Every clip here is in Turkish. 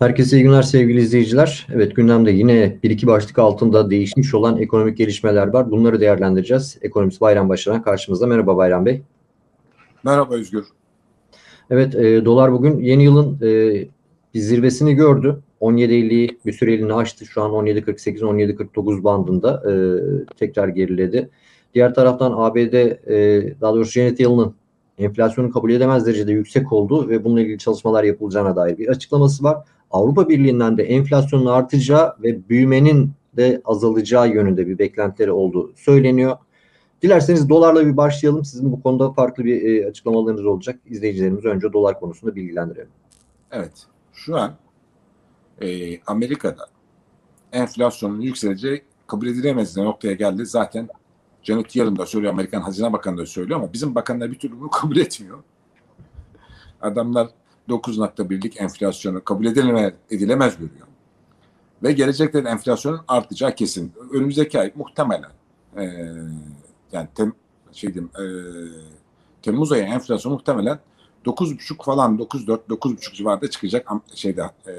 Herkese iyi günler sevgili izleyiciler. Evet gündemde yine bir iki başlık altında değişmiş olan ekonomik gelişmeler var. Bunları değerlendireceğiz. Ekonomist Bayram Başaran karşımızda. Merhaba Bayram Bey. Merhaba Özgür. Evet e, dolar bugün yeni yılın e, bir zirvesini gördü. 17.50'yi bir süreliğine aştı. Şu an 17.48-17.49 bandında e, tekrar geriledi. Diğer taraftan ABD e, daha doğrusu Janet Yellen'ın enflasyonu kabul edemez derecede yüksek olduğu ve bununla ilgili çalışmalar yapılacağına dair bir açıklaması var. Avrupa Birliği'nden de enflasyonun artacağı ve büyümenin de azalacağı yönünde bir beklentileri olduğu söyleniyor. Dilerseniz dolarla bir başlayalım. Sizin bu konuda farklı bir e, açıklamalarınız olacak. İzleyicilerimiz önce dolar konusunda bilgilendirelim. Evet. Şu an e, Amerika'da enflasyonun yükseleceği kabul edilemez noktaya geldi. Zaten Janet Yellen da söylüyor, Amerikan Hazine Bakanı da söylüyor ama bizim bakanlar bir türlü bunu kabul etmiyor. Adamlar 9.1'lik enflasyonu kabul edilemez, edilemez görüyor. Ve gelecekte enflasyonun artacağı kesin. Önümüzdeki ay muhtemelen e, yani tem, şey diyeyim, e, Temmuz ayı enflasyon muhtemelen 9.5 falan 9.4 9.5 civarında çıkacak şeyde e,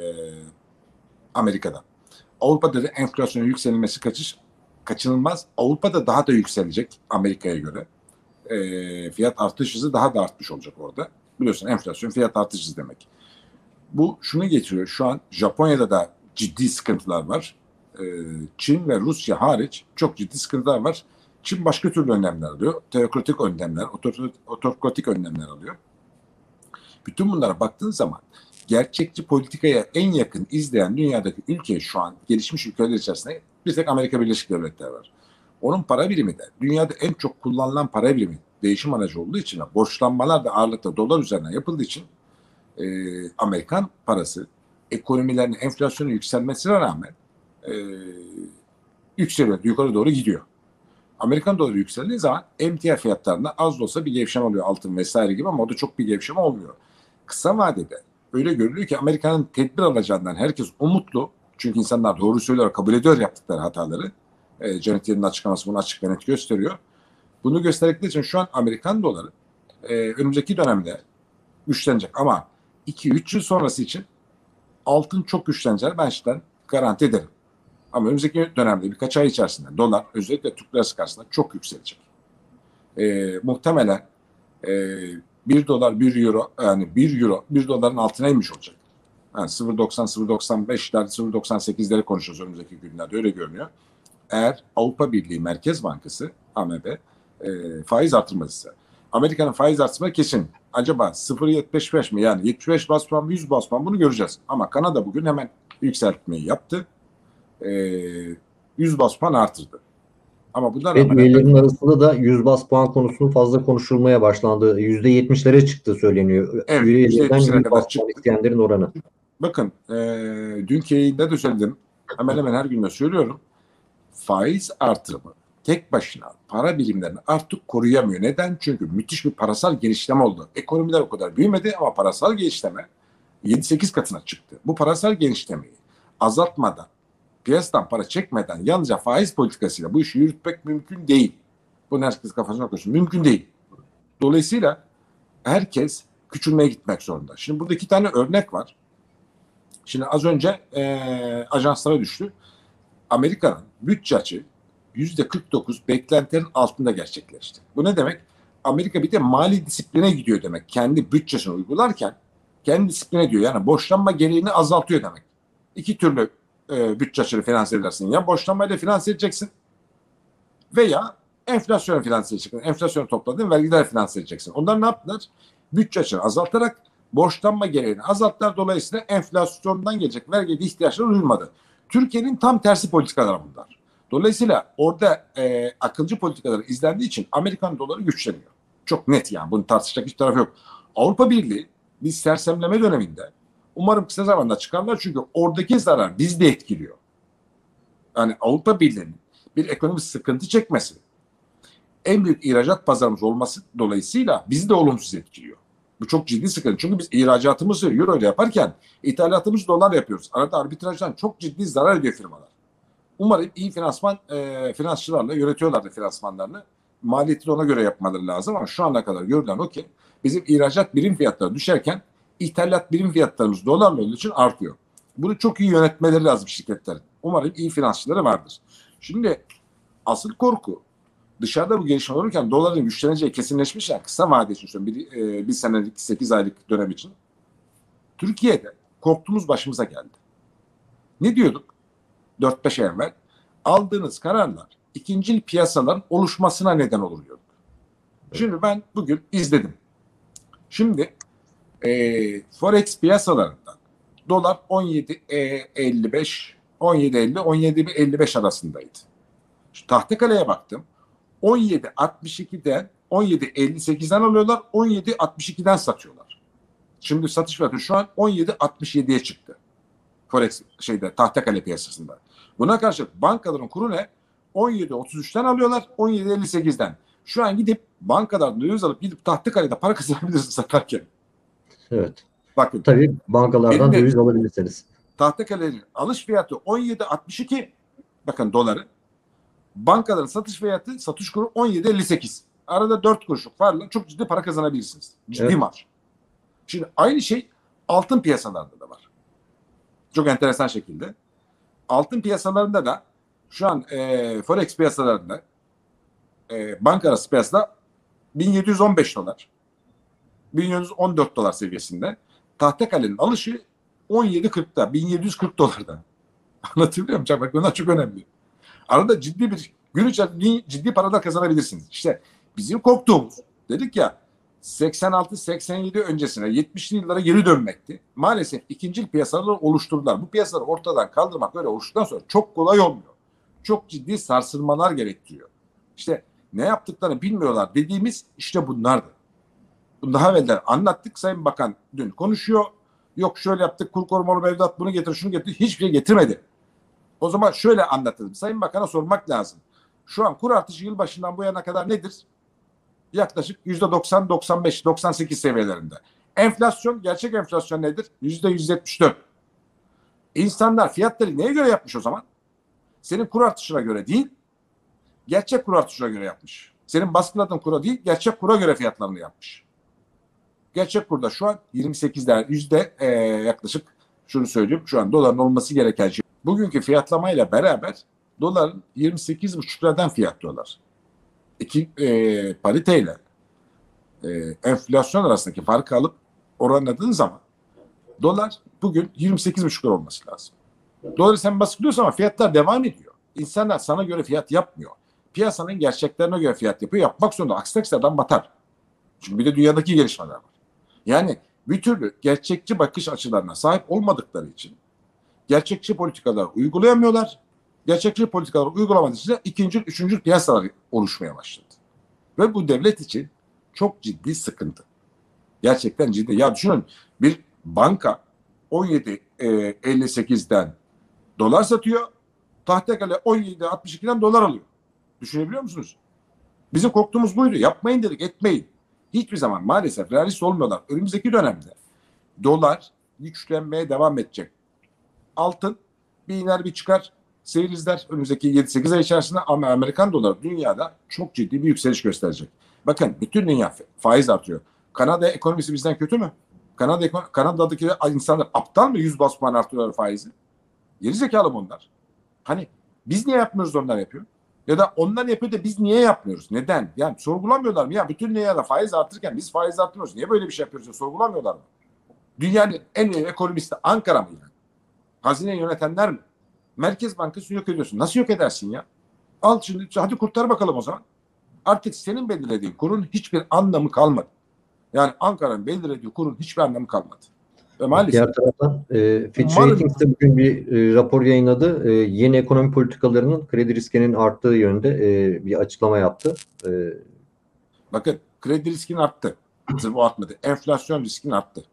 Amerika'da. Avrupa'da da enflasyonun yükselmesi kaçış kaçınılmaz. Avrupa'da daha da yükselecek Amerika'ya göre. E, fiyat artış hızı daha da artmış olacak orada. Biliyorsun enflasyon fiyat artış hızı demek. Bu şunu getiriyor. Şu an Japonya'da da ciddi sıkıntılar var. E, Çin ve Rusya hariç çok ciddi sıkıntılar var. Çin başka türlü önlemler alıyor. Teokratik önlemler, otokratik önlemler alıyor. Bütün bunlara baktığın zaman gerçekçi politikaya en yakın izleyen dünyadaki ülke şu an gelişmiş ülkeler içerisinde bir tek Amerika Birleşik Devletleri var. Onun para birimi de dünyada en çok kullanılan para birimi değişim aracı olduğu için borçlanmalar da ağırlıkla dolar üzerinden yapıldığı için e, Amerikan parası ekonomilerin enflasyonun yükselmesine rağmen e, yükseliyor, yukarı doğru gidiyor. Amerikan doları yükseldiği zaman emtia fiyatlarında az da olsa bir gevşeme oluyor altın vesaire gibi ama o da çok bir gevşeme olmuyor. Kısa vadede öyle görülüyor ki Amerika'nın tedbir alacağından herkes umutlu. Çünkü insanlar doğru söylüyor, kabul ediyor yaptıkları hataları. E, Janet Yellen'in açıklaması bunu açık ve net gösteriyor. Bunu gösterdikleri için şu an Amerikan doları e, önümüzdeki dönemde güçlenecek ama 2-3 yıl sonrası için altın çok güçleneceğini ben şimdiden garanti ederim. Ama önümüzdeki dönemde birkaç ay içerisinde dolar özellikle Türk lirası karşısında çok yükselecek. E, muhtemelen e, 1 dolar 1 euro yani 1 euro 1 doların altına inmiş olacak. Yani 0.90 0.95'ler 0.98'leri konuşuyoruz önümüzdeki günlerde öyle görünüyor. Eğer Avrupa Birliği Merkez Bankası AMB e, faiz artırmazsa Amerika'nın faiz artırma kesin. Acaba 0.75 mi yani 75 bas puan 100 bas puan bunu göreceğiz. Ama Kanada bugün hemen yükseltmeyi yaptı. E, 100 bas puan artırdı. Ama bunlar evet, üyelerin arasında da 100 bas puan konusunun fazla konuşulmaya başlandığı %70'lere çıktı söyleniyor. Evet, Üyelerden 100 bas puan isteyenlerin oranı. Bakın e, dünkü yayında da söyledim. Hemen hemen her gün de söylüyorum. Faiz artırımı tek başına para birimlerini artık koruyamıyor. Neden? Çünkü müthiş bir parasal genişleme oldu. Ekonomiler o kadar büyümedi ama parasal genişleme 7-8 katına çıktı. Bu parasal genişlemeyi azaltmadan piyasadan para çekmeden yalnızca faiz politikasıyla bu işi yürütmek mümkün değil. Bu herkes kafasına koysun. Mümkün değil. Dolayısıyla herkes küçülmeye gitmek zorunda. Şimdi burada iki tane örnek var. Şimdi az önce e, ajanslara düştü. Amerika'nın bütçe açığı yüzde 49 beklentilerin altında gerçekleşti. Bu ne demek? Amerika bir de mali disipline gidiyor demek. Kendi bütçesini uygularken kendi disipline diyor. Yani borçlanma gereğini azaltıyor demek. İki türlü e, bütçe açığı finanse edersin. Ya borçlanmayla finanse edeceksin veya enflasyon finanse edeceksin. Enflasyonu topladın vergiler finanse edeceksin. Onlar ne yaptılar? Bütçe açığını azaltarak borçlanma gereğini azalttılar. Dolayısıyla enflasyondan gelecek vergi ihtiyaçları duyulmadı. Türkiye'nin tam tersi politikalar bunlar. Dolayısıyla orada e, akılcı politikalar izlendiği için Amerikan doları güçleniyor. Çok net yani bunu tartışacak hiçbir taraf yok. Avrupa Birliği bir sersemleme döneminde Umarım kısa zamanda çıkarlar çünkü oradaki zarar bizde etkiliyor. Yani Avrupa Birliği'nin bir ekonomik sıkıntı çekmesi en büyük ihracat pazarımız olması dolayısıyla bizi de olumsuz etkiliyor. Bu çok ciddi sıkıntı. Çünkü biz ihracatımızı euro ile yaparken ithalatımızı dolar yapıyoruz. Arada arbitrajdan çok ciddi zarar ediyor firmalar. Umarım iyi finansman e, finansçılarla yönetiyorlardı finansmanlarını. Maliyeti ona göre yapmaları lazım ama şu ana kadar görülen o ki bizim ihracat birim fiyatları düşerken ithalat birim fiyatlarımız dolarla olduğu için artıyor. Bunu çok iyi yönetmeleri lazım şirketlerin. Umarım iyi finansçıları vardır. Şimdi asıl korku dışarıda bu gelişme olurken doların güçleneceği kesinleşmiş ya kısa vade için. Bir, e, bir senelik 8 aylık dönem için. Türkiye'de korktuğumuz başımıza geldi. Ne diyorduk? 4-5 ay evvel aldığınız kararlar ikincil piyasaların oluşmasına neden olur diyorduk. Şimdi ben bugün izledim. Şimdi e, Forex piyasalarında dolar 17.55 17.50 17.55 arasındaydı. Şu Tahtakale'ye baktım. 17.62'den 17.58'den alıyorlar. 17.62'den satıyorlar. Şimdi satış fiyatı şu an 17.67'ye çıktı. Forex şeyde Tahtakale piyasasında. Buna karşı bankaların kuru ne? 17.33'ten alıyorlar. 17.58'den. Şu an gidip bankadan döviz alıp gidip Tahtakale'de para kazanabilirsin satarken. Evet. Bakın Tabii bankalardan döviz alabilirsiniz. Tahtakale'nin alış fiyatı 17.62 bakın doları. Bankaların satış fiyatı satış kuru 17.58. Arada 4 kuruşluk farkla çok ciddi para kazanabilirsiniz. Ciddi Evet. marj. Şimdi aynı şey altın piyasalarında da var. Çok enteresan şekilde. Altın piyasalarında da şu an e, forex piyasalarında e, banka piyasada 1715 dolar 1714 dolar seviyesinde. Tahtakale'nin alışı 17.40'da, 1740 dolarda. Anlatabiliyor muyum? Bak bunlar çok önemli. Arada ciddi bir gün içerisinde ciddi paralar kazanabilirsiniz. İşte bizim korktuğumuz dedik ya 86-87 öncesine 70'li yıllara geri dönmekti. Maalesef ikincil piyasaları oluşturdular. Bu piyasaları ortadan kaldırmak öyle oluştuktan sonra çok kolay olmuyor. Çok ciddi sarsılmalar gerektiriyor. İşte ne yaptıklarını bilmiyorlar dediğimiz işte bunlardı. Bunu daha evvelden anlattık. Sayın Bakan dün konuşuyor. Yok şöyle yaptık kur korumalı mevduat bunu getir şunu getir. Hiçbir şey getirmedi. O zaman şöyle anlatalım. Sayın Bakan'a sormak lazım. Şu an kur artışı yılbaşından bu yana kadar nedir? Yaklaşık yüzde 90, 95, 98 seviyelerinde. Enflasyon, gerçek enflasyon nedir? Yüzde 174. İnsanlar fiyatları neye göre yapmış o zaman? Senin kur artışına göre değil, gerçek kur artışına göre yapmış. Senin baskıladığın kura değil, gerçek kura göre fiyatlarını yapmış. Gerçek kurda şu an 28'ler yüzde e, yaklaşık şunu söyleyeyim şu an doların olması gereken şey. Bugünkü fiyatlamayla beraber doların 28,5 liradan fiyatlıyorlar. İki e, pariteyle e, enflasyon arasındaki farkı alıp oranladığın zaman dolar bugün 28,5 lira olması lazım. Doları sen baskılıyorsun ama fiyatlar devam ediyor. İnsanlar sana göre fiyat yapmıyor. Piyasanın gerçeklerine göre fiyat yapıyor. Yapmak zorunda. Aksi takdirde adam batar. Çünkü bir de dünyadaki gelişmeler var. Yani bir türlü gerçekçi bakış açılarına sahip olmadıkları için gerçekçi politikalar uygulayamıyorlar. Gerçekçi politikalar uygulamadığı için de ikinci, üçüncü piyasalar oluşmaya başladı. Ve bu devlet için çok ciddi sıkıntı. Gerçekten ciddi. Ya düşünün bir banka 17.58'den dolar satıyor. Tahtakale 17.62'den dolar alıyor. Düşünebiliyor musunuz? Bizim korktuğumuz buydu. Yapmayın dedik, etmeyin. Hiçbir zaman maalesef realist olmuyorlar. Önümüzdeki dönemde dolar güçlenmeye devam edecek. Altın bir iner bir çıkar seyir izler önümüzdeki 7-8 ay içerisinde Amerikan doları dünyada çok ciddi bir yükseliş gösterecek. Bakın bütün dünya faiz artıyor. Kanada ekonomisi bizden kötü mü? Kanada Kanada'daki insanlar aptal mı 100 bas puan artırıyorlar faizi? Geri zekalı bunlar. Hani biz niye yapmıyoruz onlar yapıyor? Ya da onlar yapıyor da biz niye yapmıyoruz? Neden? Yani sorgulamıyorlar mı? Ya bütün dünyada faiz artırırken biz faiz artırmıyoruz. Niye böyle bir şey yapıyoruz? ya? Sorgulamıyorlar mı? Dünyanın en iyi ekonomisti Ankara mı yani? Hazine yönetenler mi? Merkez Bankası yok ediyorsun. Nasıl yok edersin ya? Al şimdi hadi kurtar bakalım o zaman. Artık senin belirlediğin kurun hiçbir anlamı kalmadı. Yani Ankara'nın belirlediği kurun hiçbir anlamı kalmadı. Ve maalesef Diğer taraftan e, Fitch Ratings de bugün bir e, rapor yayınladı. E, yeni ekonomi politikalarının kredi riskinin arttığı yönde e, bir açıklama yaptı. E, bakın kredi riskin arttı. Sırf o artmadı. Enflasyon riskin arttı.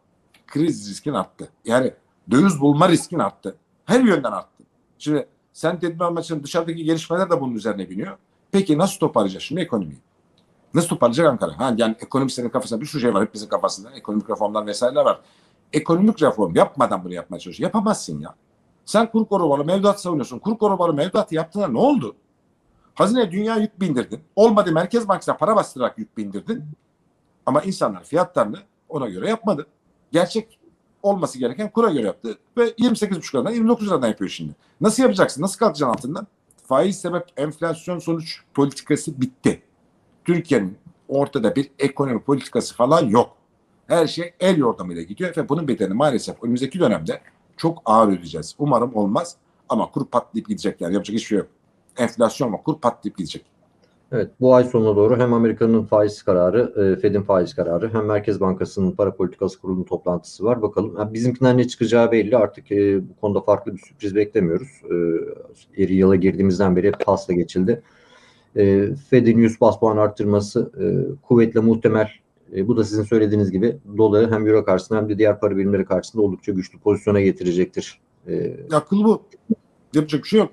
Kriz riskin arttı. Yani döviz bulma riskin arttı. Her yönden arttı. Şimdi sen tedbir almak dışarıdaki gelişmeler de bunun üzerine biniyor. Peki nasıl toparlayacak şimdi ekonomiyi? Nasıl toparlayacak Ankara? Ha, yani ekonomistlerin kafasında bir sürü şey var. Hepimizin kafasında. Ekonomik reformlar vesaireler var. Ekonomik reform yapmadan bunu yapmaya çalışıyor. Yapamazsın ya. Sen kur korumalı mevduat savunuyorsun. Kur korumalı mevduat yaptığında ne oldu? Hazine dünya yük bindirdin. Olmadı Merkez Bankası'na para bastırarak yük bindirdin. Ama insanlar fiyatlarını ona göre yapmadı. Gerçek olması gereken kura göre yaptı ve 28,5 liradan 29 liradan yapıyor şimdi. Nasıl yapacaksın? Nasıl kalkacaksın altından? Faiz sebep enflasyon sonuç politikası bitti. Türkiye'nin ortada bir ekonomi politikası falan yok. Her şey el yordamıyla gidiyor ve bunun bedelini maalesef önümüzdeki dönemde çok ağır ödeyeceğiz. Umarım olmaz ama kur patlayıp gidecek yani yapacak hiçbir şey yok. Enflasyon ve kur patlayıp gidecek. Evet, bu ay sonuna doğru hem Amerika'nın faiz kararı, e, Fed'in faiz kararı hem Merkez Bankası'nın para politikası kurulunun toplantısı var. Bakalım. Yani bizimkinden ne çıkacağı belli. Artık e, bu konuda farklı bir sürpriz beklemiyoruz. E, eri yıla girdiğimizden beri pasla geçildi. E, Fed'in 100 bas puan arttırması e, kuvvetle muhtemel. E, bu da sizin söylediğiniz gibi doları hem euro karşısında hem de diğer para birimleri karşısında oldukça güçlü pozisyona getirecektir. E, Akıl bu. Yapacak bir şey yok.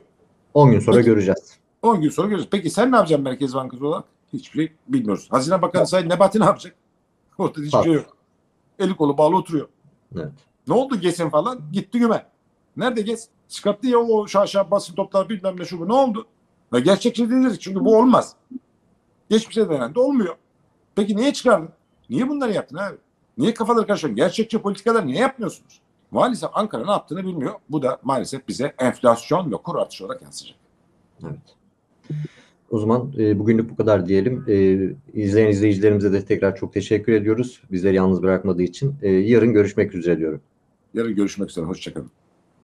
10 gün sonra Peki. göreceğiz. 10 gün sonra göreceğiz. Peki sen ne yapacaksın Merkez Bankası olarak? Hiçbir şey bilmiyoruz. Hazine Bakanı Sayın Nebati ne yapacak? Ortada hiçbir şey yok. Eli kolu bağlı oturuyor. Evet. Ne oldu Gesin falan? Gitti güme. Nerede Ges? Çıkarttı ya o şaşa basın toplar bilmem ne şu bu. Ne oldu? Ve gerçekçi değiliz. Çünkü bu olmaz. Geçmişe denendi olmuyor. Peki niye çıkardın? Niye bunları yaptın abi? Niye kafaları karıştırdın? Gerçekçi politikalar niye yapmıyorsunuz? Maalesef Ankara ne yaptığını bilmiyor. Bu da maalesef bize enflasyon ve kur artışı olarak yansıyacak. Evet. O zaman e, bugünlük bu kadar diyelim. E, izleyen izleyicilerimize de tekrar çok teşekkür ediyoruz. Bizleri yalnız bırakmadığı için. E, yarın görüşmek üzere diyorum. Yarın görüşmek üzere. Hoşçakalın.